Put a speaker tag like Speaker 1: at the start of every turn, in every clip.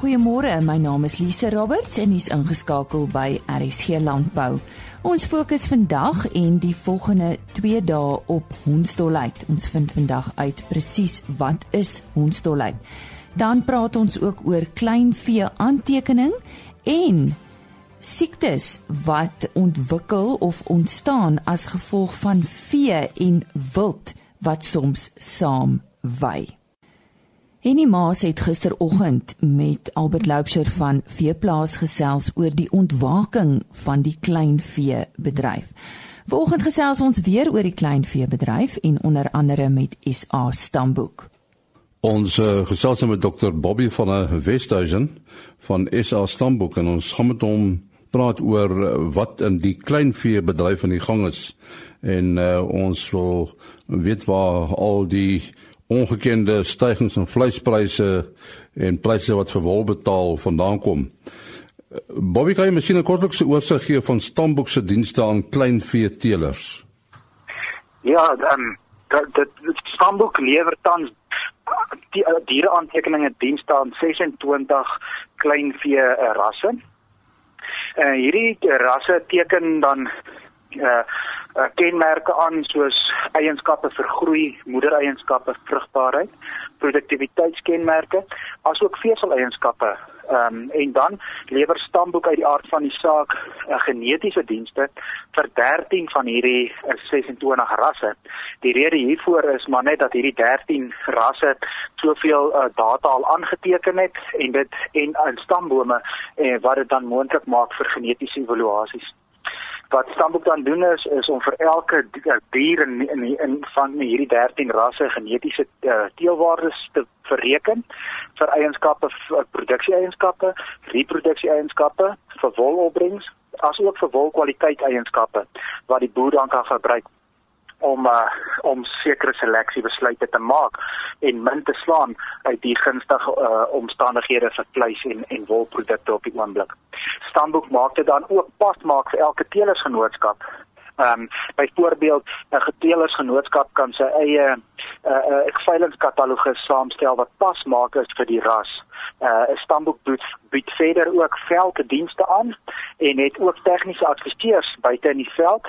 Speaker 1: Goeiemôre, my naam is Lise Roberts en hier's ingeskakel by RSG Landbou. Ons fokus vandag en die volgende 2 dae op hondsdolheid. Ons vind vandag uit presies wat is hondsdolheid. Dan praat ons ook oor kleinvee aantekening en siektes wat ontwikkel of ontstaan as gevolg van vee en wild wat soms saam wy. Henny Maas het gisteroggend met Albert Loubser van Veeplaas gesels oor die ontwaking van die kleinvee bedryf. Vanoggend gesels ons weer oor die kleinvee bedryf en onder andere met SA Stamboek.
Speaker 2: Ons uh, gesels met Dr Bobby van der Westhuizen van SA Stamboek en ons gaan met hom praat oor eh, wat in die kleinvee bedryf aan die gang is en uh, ons wil weet waar al die ongekende stygings in vleispryse en pryse wat vir wol betaal vandaan kom. Bobby kan jy miskien 'n kortlikse oorsig gee van Stamboek se dienste aan kleinvee teelers?
Speaker 3: Ja, um, dat dit Stamboek lewer tans die uh, diereaantekeninge dienste aan 26 kleinvee uh, rasse. Uh, hierdie rasse teken dan uh uh, kenmerke aan soos eienskappe vir groei, moedereienskappe, vrugbaarheid, produktiwiteitskenmerke, asook veseleienskappe. Ehm um, en dan lewer Stamboek uit die aard van die saak uh, genetiese dienste vir 13 van hierdie uh, 26 rasse. Die rede hiervoor is maar net dat hierdie 13 rasse soveel uh, data al aangeteken het en dit en in stambome uh, wat dit dan moontlik maak vir genetiese evaluasies wat Stamboek dan doen is is om vir elke eh, dier in in, in van hierdie 13 rasse genetiese uh, teelwaardes te bereken vir eienskappe vir produksie eienskappe, reproduksie eienskappe, vir wolopbrengs, asook vir wolkwaliteit eienskappe wat die boer dan kan gebruik om uh, om sekere seleksie besluite te maak en min te slaan uit die gunstige uh, omstandighede vir vleis en en wolprodukte op die oomblik. Stamboek maak dit dan ook pasmaak vir elke teelersgenootskap. Ehm um, byvoorbeeld 'n geteelersgenootskap kan sy eie 'n uh, uh, veilingskatalogus saamstel wat pasmaak is vir die ras. Uh, Stamboek bied, bied verder ook velddienste aan en het ook tegniese adviseurs buite in die veld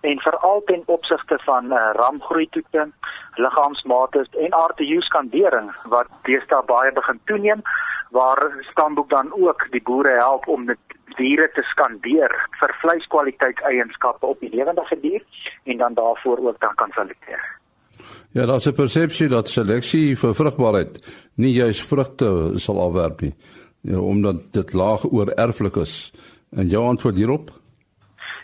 Speaker 3: en veral ten opsigte van uh, ramgroei toetse, liggaamsmate en RTU skandering wat deesdae baie begin toeneem waar Stamboek dan ook die boere help om dit diere te skandeer vir vleiskwaliteitseienskappe op die lewende dier en dan daarvoor ook dan kan selekteer.
Speaker 2: Ja, daar's 'n persepsie dat seleksie vir vrugbaarheid nie juis vrugte sal afwerp nie, ja, omdat dit laag oor erflik is. En jou antwoord hierop?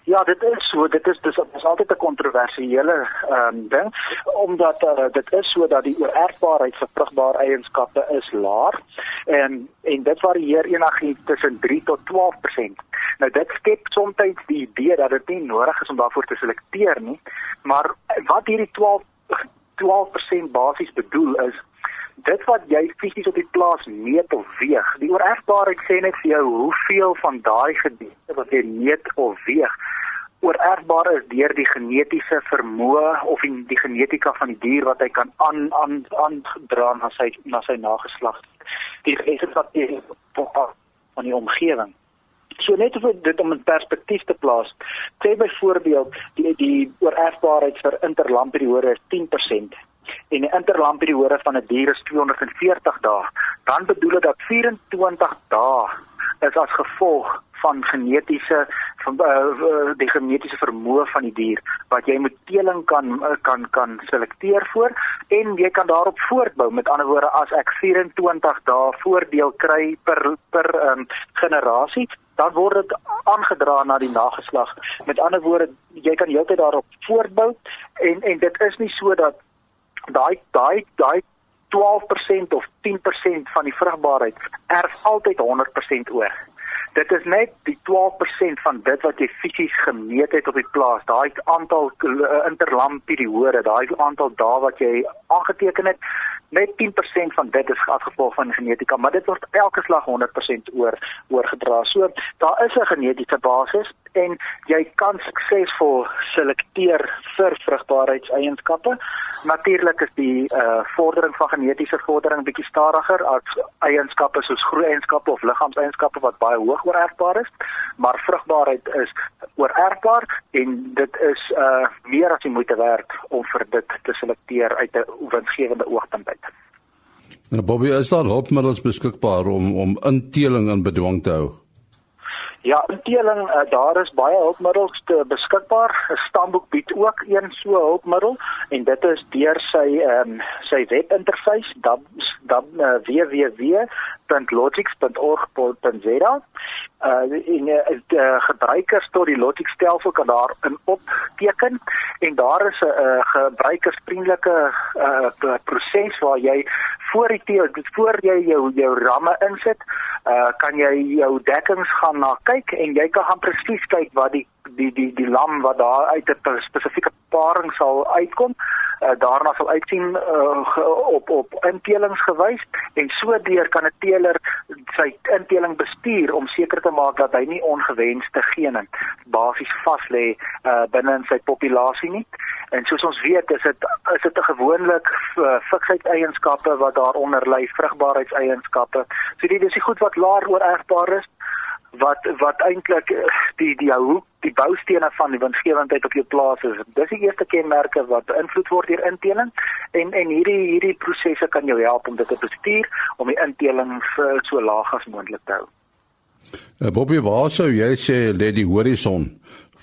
Speaker 3: Ja, dit is so, dit is dis is altyd 'n kontroversiële ehm um, ding omdat uh, dit is so dat die oorerfbaarheid vir vrugbare eienskappe is laag en en dit varieer enigiets tussen 3 tot 12%. Nou dit skep soms die idee dat dit nie nodig is om daarvoor te selekteer nie, maar wat hierdie 12 12% basies bedoel is dit wat jy fisies op die plaas meet of weeg. Die oorerfbaarheid sê net vir jou hoeveel van daai gedeelte wat jy meet of weeg oorerfbaar is deur die genetiese vermoë of die, die genetika van die dier wat hy kan aan aan aandra na sy na sy nageslag. Die resultate van die omgewing. So net om dit om in perspektief te plaas. Sê byvoorbeeld die die oorerfbaarheid vir interlamperiode is 10% en die interlamperiode van 'n dier is 240 dae. Dan bedoel dit dat 24 dae is as gevolg van genetiese van uh, die genetiese vermoë van die dier wat jy met teeling kan uh, kan kan selekteer voor en jy kan daarop voortbou met ander woorde as ek 24 dae voordeel kry per per um, generasie dan word dit aangedra na die nageslag. Met ander woorde jy kan heeltyd daarop voortbou en en dit is nie so dat daai daai daai 12% of 10% van die vrugbaarheid erf altyd 100% oor dit is net die 12% van dit wat jy fisies gemeet het op die plaas. Daai aantal uh, interlam periode, daai aantal dae wat jy aangeteken het, net 10% van dit is as gevolg van genetika, maar dit word elke slag 100% oor oorgedra. So daar is 'n genetiese basis en jy kan suksesvol selekteer vir vrugbaarheidseienskappe. Natuurlik is die uh vordering van genetiese vordering bietjie stadiger as eienskappe soos groeieienskappe of liggaamseienskappe wat baie hoog oorerfbaar is, maar vrugbaarheid is oorerfbaar en dit is uh meer as jy moet werk om vir dit te selekteer uit 'n winsgewende oogpunt uit.
Speaker 2: Nou Bobby, is daar hulpmiddels beskikbaar om om inteling in bedwang te hou?
Speaker 3: Ja, inteling, uh, daar is baie hulpmiddels te beskikbaar. 'n Stamboek bied ook een so hulpmiddel en dit is deur sy ehm um, sy webinterface www.logics.org.za. Uh in die uh, gebruikers tot die Logic stelsel kan daar in opteken en daar is 'n uh, gebruikersvriendelike uh proses waar jy voor die voor jy jou jou ramme insit, uh kan jy jou dekkings gaan na kyk en jy kan gaan presies kyk wat die die die die lam wat daar uit 'n spesifieke paring sal uitkom uh, daarna sal uitsien uh, op op intelings gewys en so deur kan 'n teeler sy inteling bestuur om seker te maak dat hy nie ongewenste gene basies vas lê uh, binne in sy populasie nie. En soos ons weet is dit is dit 'n gewoonlik uh, fiksheid-eienskappe wat daaronder lê vrugbaarheidseienskappe. So dit is die goed wat laer oorerfbaar is wat wat eintlik eh, die die hoek die boustene van die winsgewendheid op jou plaas is. Dis die eerste kenmerke wat beïnvloed word deur inteling en en hierdie hierdie prosesse kan jou help om dit te bestuur om die inteling so laag as moontlik te hou.
Speaker 2: Uh, Bobby, waar sou jy sê lê die horison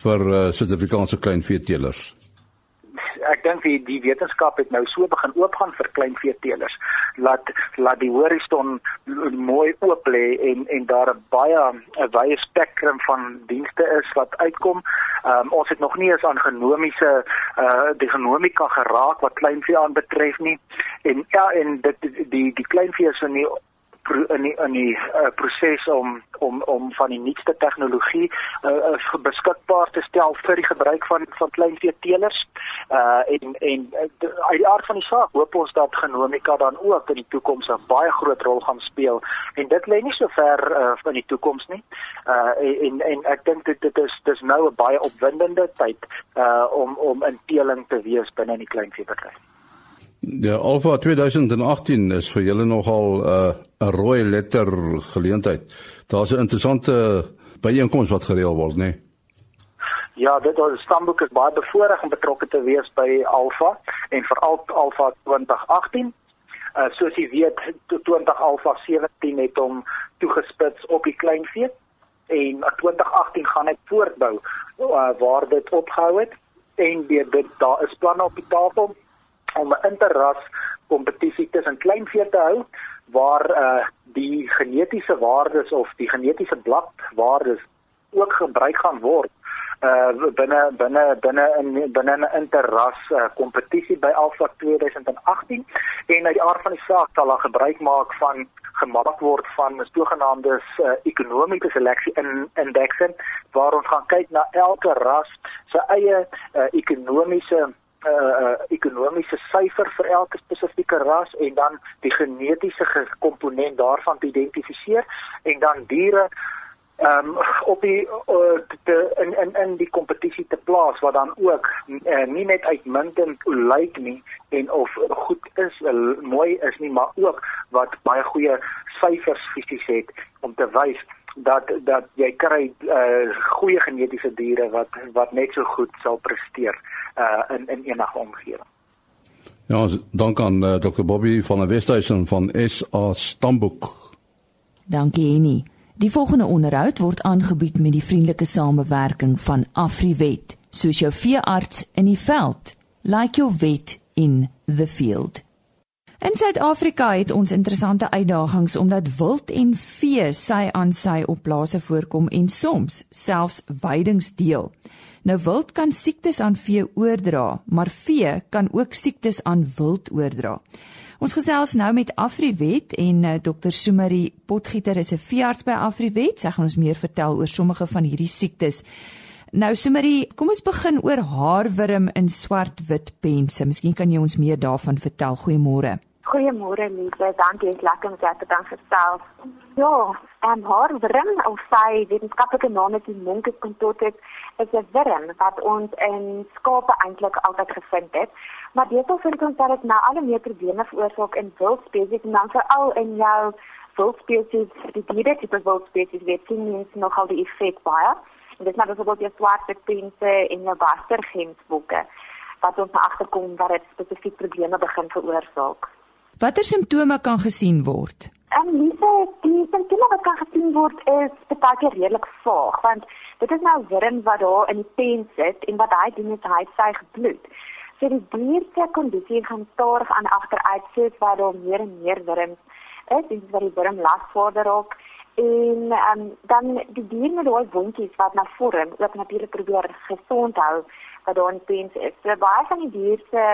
Speaker 2: vir uh, Suid-Afrikaanse kleinveeteelers?
Speaker 3: Ek dink die die wetenskap het nou so begin oopgaan vir kleinveeteelers laat laat die horison mooi oop lê en en daar 'n baie 'n wye spektrum van dienste is wat uitkom. Um, ons het nog nie eens aan genomiese uh die genomika geraak wat kleinvee aanbetref nie. En ja en dit die die kleinvee is in die in die, in die uh, proses om om om van die nuutste tegnologie uh, beskikbaar te stel vir die gebruik van van kleinvee teelers. Uh en en uit die aard van die saak hoop ons dat genomika dan ook in die toekoms 'n baie groot rol gaan speel en dit lê nie so ver uh, in die toekoms nie. Uh en en ek dink dit dit is dis nou 'n baie opwindende tyd uh om om in teeling te wees binne die kleinveebedryf.
Speaker 2: Ja, Alpha 2018 is vir julle nogal 'n uh, rooi letter geleentheid. Daar's 'n interessante byeenkoms wat gereël word, né? Nee?
Speaker 3: Ja, dit is Stamboek is baie bevoorreg om betrokke te wees by Alpha en veral Alpha 2018. Uh soos jy weet, 20 Alpha 17 het hom toegespits op die kleinvee en 2018 gaan hy voortbou uh, waar dit opgehou het en dit daar is planne op die tafel om 'n interras kompetisie tussen kleinvee te hou waar uh die genetiese waardes of die genetiese bladwaardes ook gebruik gaan word uh binne binne binne in binne 'n interras uh, kompetisie by Alpha 2018 en uit die aard van die saak sal daar gebruik maak van gemaak word van 'n sogenaamde uh, ekonomiese seleksie in indekse waar ons gaan kyk na elke ras se eie uh, ekonomiese uh ekonomiese syfer vir elke spesifieke ras en dan die genetiese komponent daarvan te identifiseer en dan diere ehm um, op die uh, te, in in in die kompetisie te plaas wat dan ook uh, nie net uitmuntend lyk nie en of goed is uh, mooi is nie maar ook wat baie goeie syfers fisies het om te wys dat dat jy kry uh goeie genetiese diere wat wat net so goed sal presteer uh in in enige omgewing.
Speaker 2: Ja, dank aan uh, Dr. Bobby van die Wesduisen van SA Stamboek.
Speaker 1: Dankie Annie. Die volgende onderhoud word aangebied met die vriendelike samewerking van Afriwet, soos jou veearts in die veld. Like your vet in the field. In Suid-Afrika het ons interessante uitdagings omdat wild en vee sy aan sy op plase voorkom en soms selfs weidings deel. Nou wild kan siektes aan vee oordra, maar vee kan ook siektes aan wild oordra. Ons gesels nou met Afriwet en uh, eh, Dr. Sumari Potgieter is 'n veearts by Afriwet. Sy gaan ons meer vertel oor sommige van hierdie siektes. Nou Sumari, kom ons begin oor haarwurm in swart-wit pense. Miskien kan jy ons meer daarvan vertel. Goeiemôre.
Speaker 4: Goeiemôre Lize, dankie, is lekker om jou te kan gestel. Ja, en haar wurm of sy wetenskaplike naam is die Monkey contortus is 'n wurm wat ons in skape eintlik altyd gevind het. Maar dit is vir ons dat dit nou al meer probleme veroorsaak in wildspesies en dan veral in jou wildspesies, die diere tipe wildspesies weet sien mens nogal die effek baie. En dit is nou byvoorbeeld jou swarte prinse en jou bastergemsbokke wat ons agterkom dat dit spesifiek probleme begin veroorsaak.
Speaker 1: Watter simptome kan gesien word?
Speaker 4: Ehm, Lise, die simptome wat kan gesien word is baie redelik vaag want dit is nou wurm wat daar in die pen sit en wat hy doen is hy suig bloed. So die dier se kondisie gaan stadig aan agteruit soos wat daar meer en meer wurms is, dis wat die wurm lasvorder raak en um, dan die dier met daai wondjies wat na vorm, ook natuurlik probeer gesond hou wat daar in die pen is. So baie van die dier se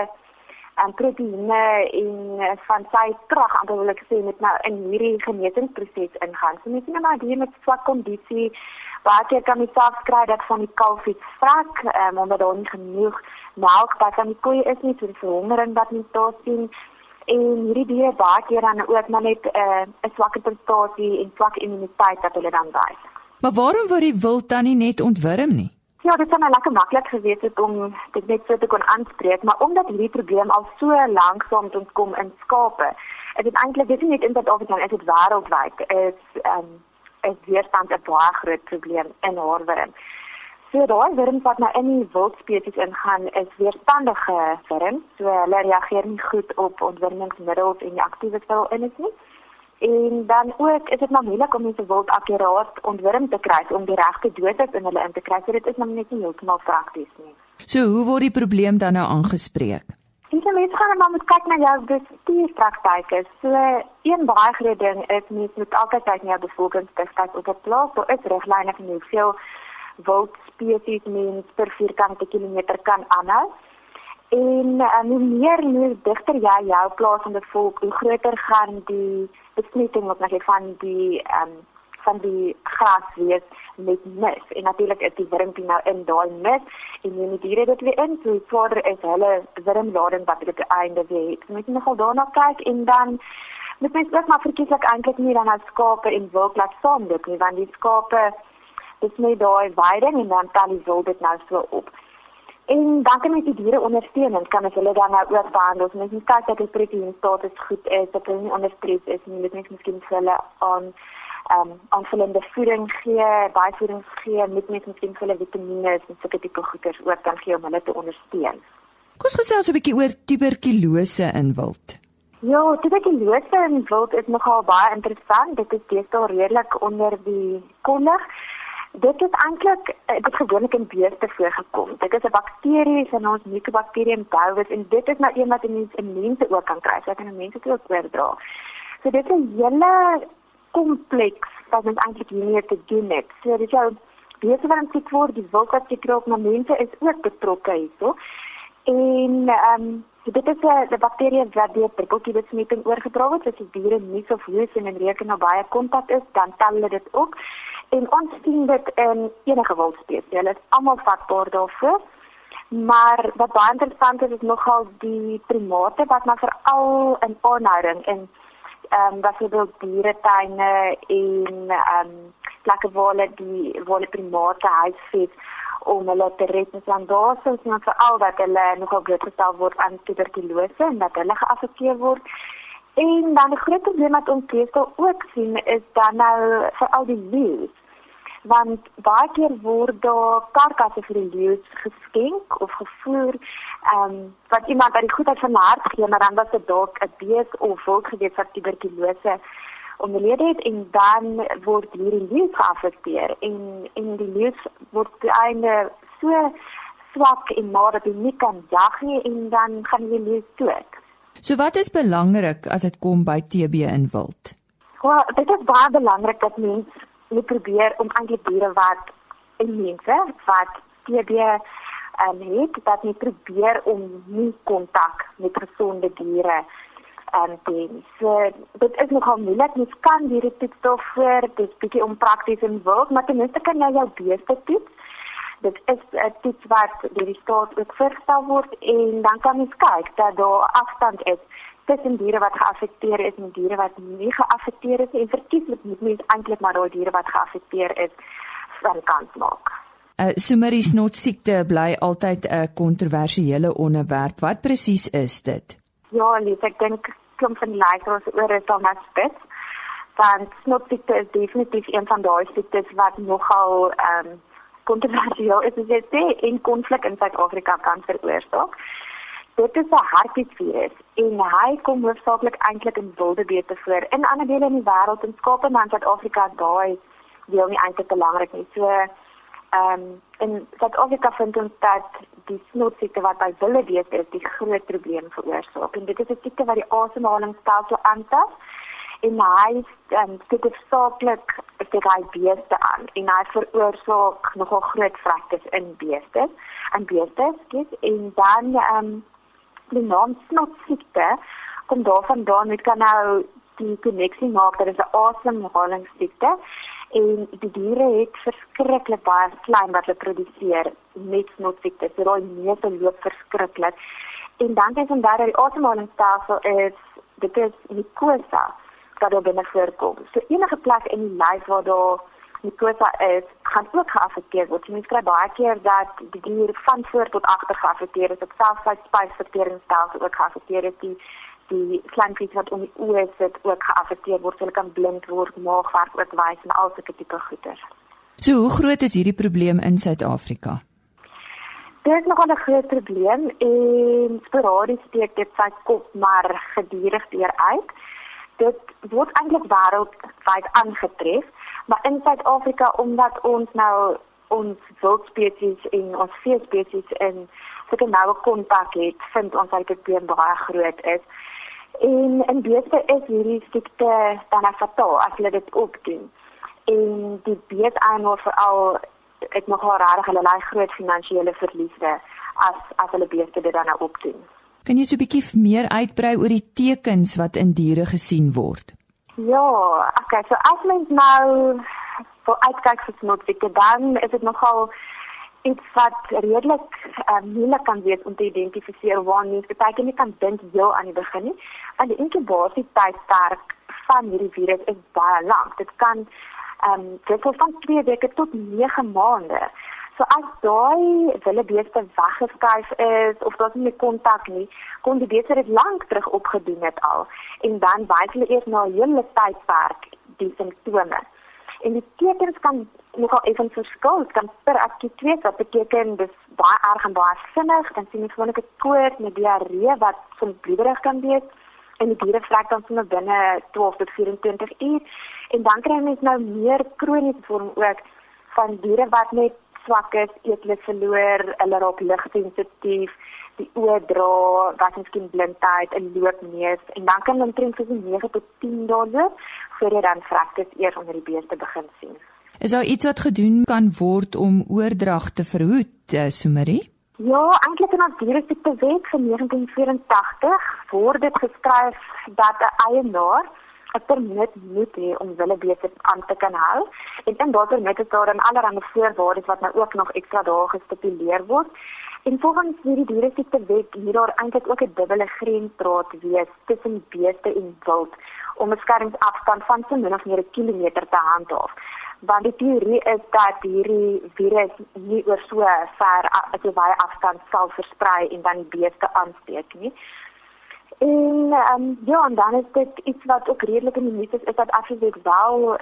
Speaker 4: en proteïene en eh, van sy krag aan wil ek sê met nou in hierdie genesingsproses ingaan. So mens net maar die met swak kondisie baie keer kan jy self kry dat van die kalf iets vrek, um, omdat daar nie genoeg melk by van die koei is nie, so die verhongering wat nie daar sien en hierdie diere baie keer dan ook maar net eh, 'n uh, swakker prestasie en swak immuniteit wat hulle dan wys.
Speaker 1: Maar waarom word die wild dan nie net ontwurm nie?
Speaker 4: Ja, dit het my lekker maklik gewees het om dit net so te kon aanspreek, maar omdat hierdie probleem al so lank saam met ons kom in skape, is dit eintlik dis nie net in Suid-Afrika nie, dit is wêreldwyd. Is ehm is weerstand 'n baie groot probleem in haarwurm. So daai wurms wat nou in die wildspesies ingaan, is weerstandige wurms, so hulle reageer nie goed op ontwurmingsmiddels en die aktiewe sel in is nie. En dan ook is dit maar moeilik om mense wild akkuraat ontwurm te kry om die regte dosis in hulle in te kry. So dit is nog net nie heeltemal prakties nie.
Speaker 1: So hoe word die probleem dan nou aangespreek?
Speaker 4: Ek sê mense gaan maar moet kyk na jou bestuurspraktyke. So een baie groot ding is mens moet altyd kyk na jou bevolkingsdichtheid op 'n plaas. Daar is riglyne vir hoeveel wild spesies mens per vierkante kilometer kan aanhou. En uh, hoe meer hoe digter jy jou plaas in die volk, hoe groter gaan die besmetting wat net van die um, van die gras wees met mis. En natuurlik is die wurmpie nou in daai mis en jy moet diere dit weer in. So vorder is hulle wurmlading wat dit einde weer het. Moet jy nogal daarna kyk en dan met mens ook maar verkieslik eintlik nie dan as skape en wild laat saamloop nie, want die skape dis net daai weiding en dan tel die wild dit nou so op. En dan kan jy die diere ondersteun en kan hulle dan nou ook behandel. Ons moet kyk dat die proteïen status goed is, dat hulle nie onder stres is nie. Dit net miskien vir hulle aan ehm um, aanvullende voeding gee, byvoeding gee, met net miskien vir hulle vitamiene en sulke tipe goeders ook kan gee om hulle te ondersteun.
Speaker 1: Kom ons gesels 'n bietjie oor tuberkulose in wild.
Speaker 4: Ja, tuberkulose in wild is nogal baie interessant. Dit is deesdae redelik onder die kollig. Dit is eintlik eh, dit gewoonlik in beeste voorgekom. Dit is 'n bakterie, naam is Mycobacterium bovis en dit is nou een wat in mense in mense ook kan kry. Dit kan in mense ook oordra. So dit is 'n hele kompleks wat ons eintlik hiermee te doen het. So dit jou beeste wat siek word, die wild wat siek raak, maar mense is ook betrokke hierso. En ehm um, dit is 'n bakterie wat deur prikkels besmetting oorgedra word. As die diere nie so vloes en in reken nou baie kontak is, dan tel hulle dit ook. En ons sien dit in enige wildspesie. Hulle is almal vatbaar daarvoor. Maar wat baie interessant is is nogal die primate wat maar veral in aanhouding in ehm um, byvoorbeeld dieretuine en ehm um, plekke waar hulle die die primate huisves om hulle te red daar sou ons veral dat hulle nogal blootgestel word aan tuberkulose en dat hulle geaffekteer word. En dan die groot probleem wat ons teestel ook sien is dan nou veral die leeu's want baie keer word daar karkasse vir die leeu's geskenk of gevoer ehm um, wat iemand aan die goedheid van hart gee maar dan was dit dalk 'n bees of volk gewees wat tuberkulose onderlede het en dan word hierdie leeu's geaffekteer en en die leeu's word einde so swak en maar dat hy nie kan jag nie en dan gaan die leeu's dood.
Speaker 1: So wat is belangrik as dit kom by TB in wild?
Speaker 4: Wel, dit is baie belangrik dat mense moet probeer om eintlik diere wat en mense wat TB um, het, dat nie probeer om nie kontak met gesonde diere um, te so dit is nogal moeilik. Mens kan hierdie toets vir dit bietjie onprakties en werk maar ten minste kan jy jou beeste toets. Dit is 'n toets wat deur die staat ook voorgestel word en dan kan mens kyk dat daar afstand is tussen diere wat geaffekteer is en diere wat nie geaffekteer is en verkieslik moet mens eintlik maar daai diere wat geaffekteer is van kant maak.
Speaker 1: Uh, Sumerie snot siekte bly altyd 'n kontroversiële onderwerp. Wat presies is dit?
Speaker 4: Ja, Lies, ek dink klomp van die luisteraars oor is dan spits. Want snot siekte is definitief een van daai siektes wat nogal ehm um, kontroversieel is, is dit en konflik in Suid-Afrika kan veroorsaak dit is 'n hartbeesvirus en hy kom hoofsaaklik eintlik in wildebeeste voor. In ander dele in die wêreld in skape en Suid-Afrika daai deel nie eintlik belangrik nie. So ehm um, in Suid-Afrika vind ons dat die snotsiekte wat by wildebeeste is, die groot probleem veroorsaak. En dit is 'n siekte wat die asemhalingsstelsel aantas en hy ehm dit is saaklik dit hy beeste aan en hy veroorsaak nogal groot vragtes in beeste en beeste skiet en dan ehm um, die naam snotsiekte kom daarvandaan met kan nou die koneksie maak dat dit 'n asemhalingssiekte en die diere het verskriklik baie slijm wat hulle produseer met snotsiekte. So daai neus loop verskriklik. En dan is en daar die asemhalingsstelsel is dit is mucosa wat daar binne voorkom. So enige plek in die lyf waar daar mucosa is, gaan ook geaffekteer word. Jy kry baie keer dat die dier van voor tot agter geaffekteer is, op selfs sy spysverteringsstelsel ook geaffekteer is. Die die slijmvlies wat om die oë sit ook geaffekteer word. Hulle kan blind word, maagwerk ook wys en al sulke tipe goeters.
Speaker 1: So hoe groot is hierdie probleem in Suid-Afrika?
Speaker 4: Dit is nogal 'n groot probleem en sporadies steek dit sy kop maar gedurig deur uit. Dit word eintlik wêreldwyd aangetref maar in Suid-Afrika omdat ons nou ons wildspesies en ons veespesies in sulke noue kontak het, vind ons dat dit baie groot is. En in beeste is hierdie siekte dan fataal as hulle dit opdoen. En die beesteienaar veral ek nog haar reg hulle lei groot finansiële verliese as as hulle beeste dit dan nou opdoen.
Speaker 1: Kan jy so 'n bietjie meer uitbrei oor die tekens wat in diere gesien word?
Speaker 4: Ja, okay, so as mens nou vir uitkyk vir snotsiekte, dan is dit nogal iets wat redelik uh, moeilik kan wees om te identifiseer waar mens baie nie kan dink heel aan die begin nie. Want die inkubasietydperk van hierdie virus is baie lank. Dit kan ehm um, dit van 2 weke tot 9 maande. So as daai wille beeste weggeskuif is of daar's nie kontak nie, kon die beeste dit lank terug opgedoen het al en dan wys hulle eers na 'n hele tydperk die simptome. En die tekens kan nogal effens verskil, dit kan per akute wees wat beteken dis baie erg en baie vinnig, dan sien jy gewoonlik 'n koors met diarree wat soms bloederig kan wees en die diere vrek dan sommer binne 12 tot 24 uur. En dan kry jy nou meer kroniese vorm ook van diere wat net swak is, eetlus verloor, hulle raak ligsensitief, die oë dra, wat miskien blindheid, 'n loopneus en dan kan omtrent tussen 9 tot 10 dae loop voordat dan fraktes eers onder die beeste begin sien.
Speaker 1: Is daar iets wat gedoen kan word om oordrag te verhoed, uh, Sumerie?
Speaker 4: Ja, eintlik in ons dieresiekte wet van 1984 word dit geskryf dat 'n eienaar 'n permit moet hê om wille beter aan te kan hou. En in daardie permit is daar dan allerlei voorwaardes wat nou ook nog ekstra dae gestipuleer word. En volgens hierdie dieresiekte wet hier daar eintlik ook 'n dubbele grensdraad wees tussen beeste en wild om 'n beskermingsafstand van so min of meer 'n kilometer te handhaaf. Want die teorie is dat hierdie virus nie oor so ver as 'n baie afstand sal versprei en dan die beeste aansteek nie. En um, ja, en dan is dit iets wat ook redelik in die nuus is, is dat Afrika wel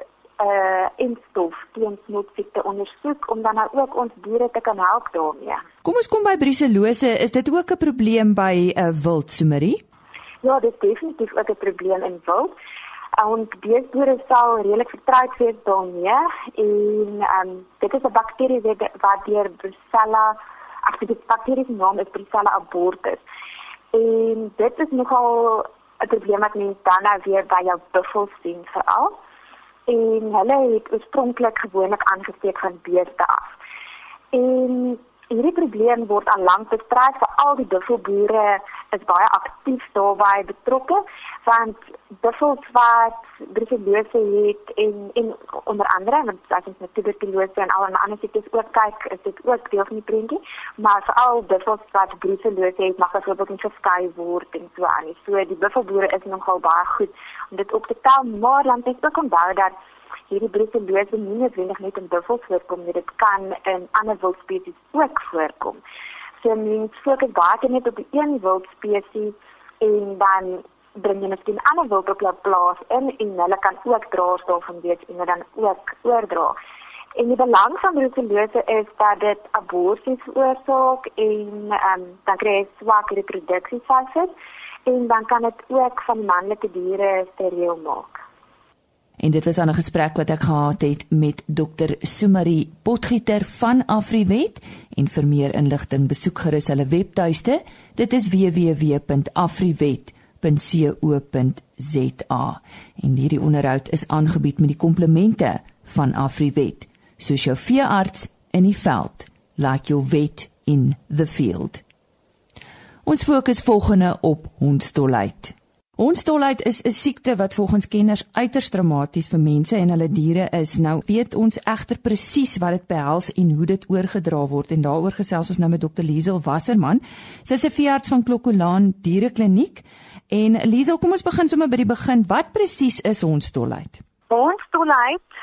Speaker 4: uh instof teen snotsiekte ondersoek om dan nou ook ons diere te kan help daarmee.
Speaker 1: Kom ons kom by bruselose, is dit ook 'n probleem by 'n uh, wildsumerie?
Speaker 4: Ja, dit is definitief ook 'n probleem in wild. En die boere sal redelik vertroud wees daarmee en um dit is 'n bakterie wat deur Brucella, ag die bakterie se naam is Brucella abortus. En dit is nogal 'n probleem wat mense dan nou weer by jou buffels sien veral. En hulle het oorspronklik gewoonlik aangesteek van beeste af. En hierdie probleem word al lank bestry vir al die buffelboere is baie aktief daarbey betrokke want buffels wat brucellose het en en onder andere want as ons met tuberkulose en al en ander siektes ook kyk, is dit ook deel van die prentjie, maar veral buffels wat brucellose het, mag byvoorbeeld nie geskei word en so aan nie. So die buffelboere is nogal baie goed om dit op te tel, maar dan het ook onthou dat hierdie brucellose nie noodwendig net in buffels voorkom nie, dit kan in ander wildspesies ook voorkom. So mens fokus baie net op die een wildspesies en dan bring jy miskien ander wild op jou plaas in en hulle kan ook draers daarvan weet en dan ook oordra. En die belang van brucellose is dat dit abortus veroorsaak en um, dan kry jy swak reproduksiefases en dan kan dit ook van manlike diere steriel maak.
Speaker 1: En dit was 'n gesprek wat ek gehad het met Dr. Sumari Potgieter van Afriwet en vir meer inligting besoek gerus hulle webtuiste. Dit is www.afriwet.com www.co.za en hierdie onderhoud is aangebied met die komplemente van Afriwet soos jou veearts in die veld like your vet in the field ons fokus volgende op hondstolheid Hondstolheid is 'n siekte wat volgens kenners uiters dramaties vir mense en hulle diere is. Nou weet ons egter presies wat dit behels en hoe dit oorgedra word en daaroor gesels ons nou met Dr. Liesel Wasserman. Sy is 'n veearts van Klokkolaan Dierekliniek En Liesel, kom ons begin sommer by die begin. Wat presies is hondstolheid?
Speaker 5: Hondstolheid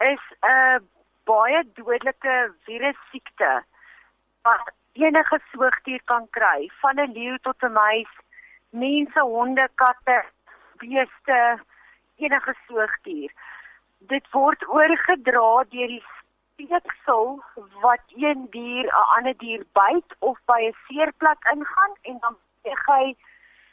Speaker 5: is 'n baie dodelike virussiekte wat enige soogdier kan kry, van 'n leeu tot 'n muis, mense, honde, katte, beeste, enige soogdier. Dit word oorgedra deur die speeksel wat een dier 'n ander dier byt of by 'n seerplek ingaan en dan beweeg hy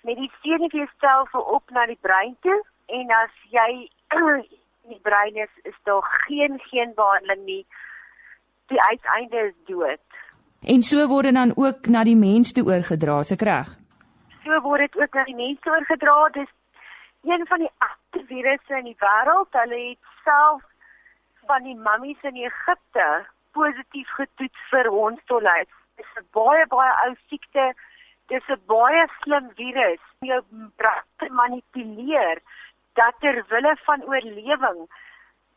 Speaker 5: met die senuweestelsel op na die brein toe en as jy die brein is, is daar geen geen behandeling nie. Die uiteinde is dood.
Speaker 1: En so word dit dan ook na die mens toe oorgedra, se reg?
Speaker 5: So word dit ook na die mens toe oorgedra. Dis een van die agste virusse in die wêreld. Hulle het self van die mummies in Egipte positief getoets vir hondstolheid. Dit is 'n baie baie ou siekte dis 'n baie slim virus om jou brein te manipuleer dat ter wille van oorlewing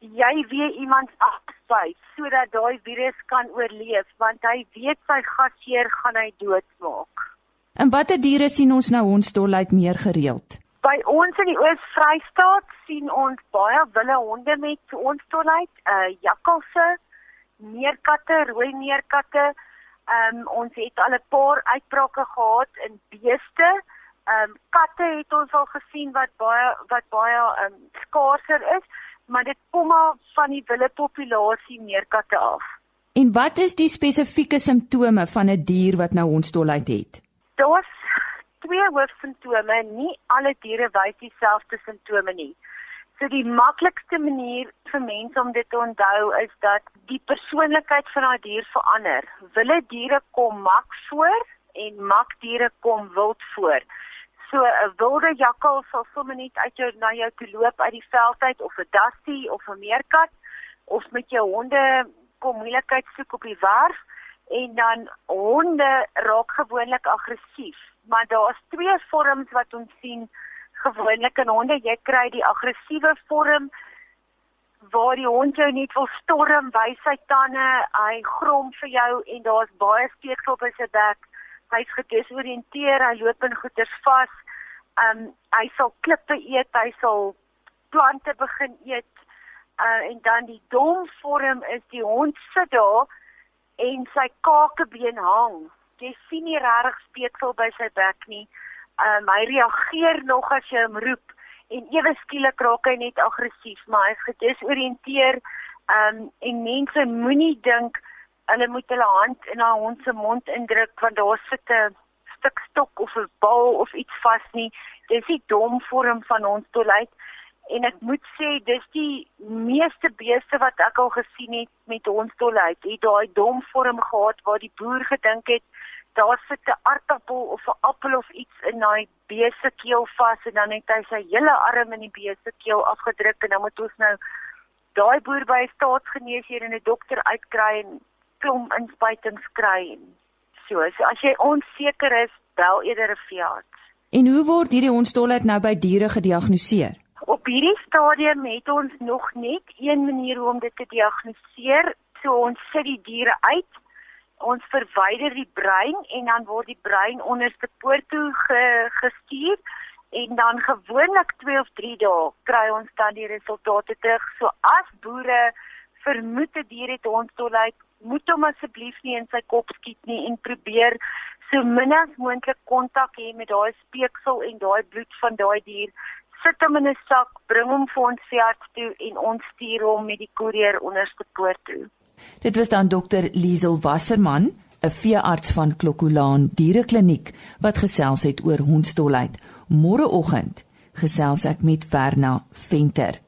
Speaker 5: jy weer iemand afspuit sodat daai virus kan oorleef want hy weet sy gasheer gaan hy doodmaak.
Speaker 1: En watter diere sien ons nou ons dolheid meer gereeld?
Speaker 5: By ons in die Oos-Vrystaat sien ons baie wilde honde met ons dolheid, uh jakkalse, meerkatte, rooi meerkatte, Ehm um, ons het al 'n paar uitbrake gehad in beeste. Ehm um, katte het ons al gesien wat baie wat baie ehm um, skaarser is, maar dit kom maar van die wilde populasie meer katte af.
Speaker 1: En wat is die spesifieke simptome van 'n dier wat nou hondstolheid het?
Speaker 5: Daar's twee hoofsimptome. Nie alle diere wys dieselfde simptome nie. So die maklikste manier vir mense om dit te onthou is dat die persoonlikheid van daai dier verander. Wilde diere kom mak voor en mak diere kom wild voor. So 'n wilde jakkal sal sommer net uit jou na jou toe loop uit die veld uit of 'n dusty of 'n meerkat of met jou honde kom moeilikheid soek op die werf en dan honde raak gewoonlik aggressief. Maar daar's twee vorms wat ons sien gewoonlik in honde jy kry die aggressiewe vorm waar die hond jou net wil storm by sy tande, hy grom vir jou en daar's baie steeksel op sy bek. Hy's gedesoriënteer, hy loop in goeters vas. Um hy sal klippe eet, hy sal plante begin eet. Uh en dan die dom vorm is die hond sit daar en sy kakebeen hang. Jy sien nie regtig steeksel by sy bek nie um, hy reageer nog as jy hom roep en ewe skielik raak hy net aggressief, maar hy is gedesoriënteer um, en mense moenie dink hulle moet hulle hand in haar hond se mond indruk want daar sit 'n stuk stok of 'n bal of iets vas nie. Dis die dom vorm van ons toilet en ek moet sê dis die meeste beeste wat ek al gesien het met ons toilet. Het daai dom vorm gehad waar die boer gedink het daar sit 'n aartappel of 'n appel of iets in daai beeste keel vas en dan het hy sy hele arm in die beeste keel afgedruk en dan moet ons nou daai boer by staatsgeneesheer en 'n dokter uitkry en klomp inspuitings kry en so. So as jy onseker is, bel eerder 'n veearts.
Speaker 1: En hoe word hierdie hondsdolheid nou by diere gediagnoseer?
Speaker 5: Op hierdie stadium het ons nog net een manier om dit te diagnoseer. So ons sit die diere uit. Ons verwyder die brein en dan word die brein onderste poort toe ge, gestuur en dan gewoonlik 2 of 3 dae kry ons dan die resultate terug. So as boere vermoed 'n dier het hondsdolheid, moet hom asseblief nie in sy kop skiet nie en probeer so min as moontlik kontak hê met daai speeksel en daai bloed van daai dier. Sit hom in 'n sak, bring hom vir ons veearts toe en ons stuur hom met die koerier onderste poort toe.
Speaker 1: Dit was dan dokter Liesel Wasserman, 'n veearts van Klokkolaan Dierekliniek wat gesels het oor hondsdolheid. Môreoggend gesels ek met Verna Venter.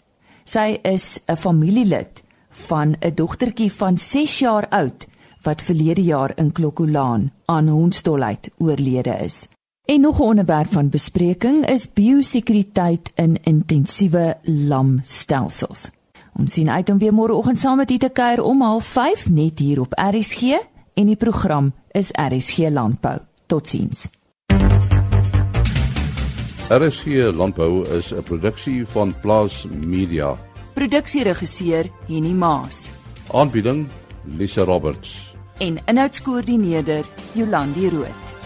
Speaker 1: Sy is 'n familielid van 'n dogtertjie van 6 jaar oud wat verlede jaar in Klokkolaan aan hondsdolheid oorlede is. En nog 'n onderwerp van bespreking is biosekuriteit in intensiewe lamstelsels. Ons sien uit om weer môreoggend saam met u te kuier om 05:30 net hier op RSG en die program is RSG Landbou. Totsiens.
Speaker 2: RSG Landbou is 'n produksie van Plaas Media.
Speaker 1: Produksieregisseur Henny Maas.
Speaker 2: Aanbieding Lisa Roberts.
Speaker 1: En inhoudskoördineerder Jolandi Root.